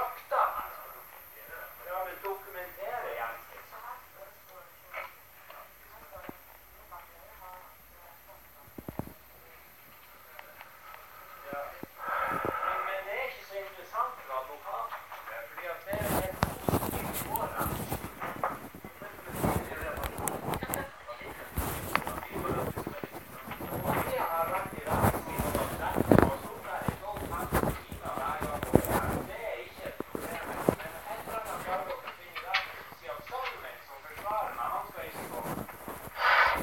fakta. Ja, men dokumenter.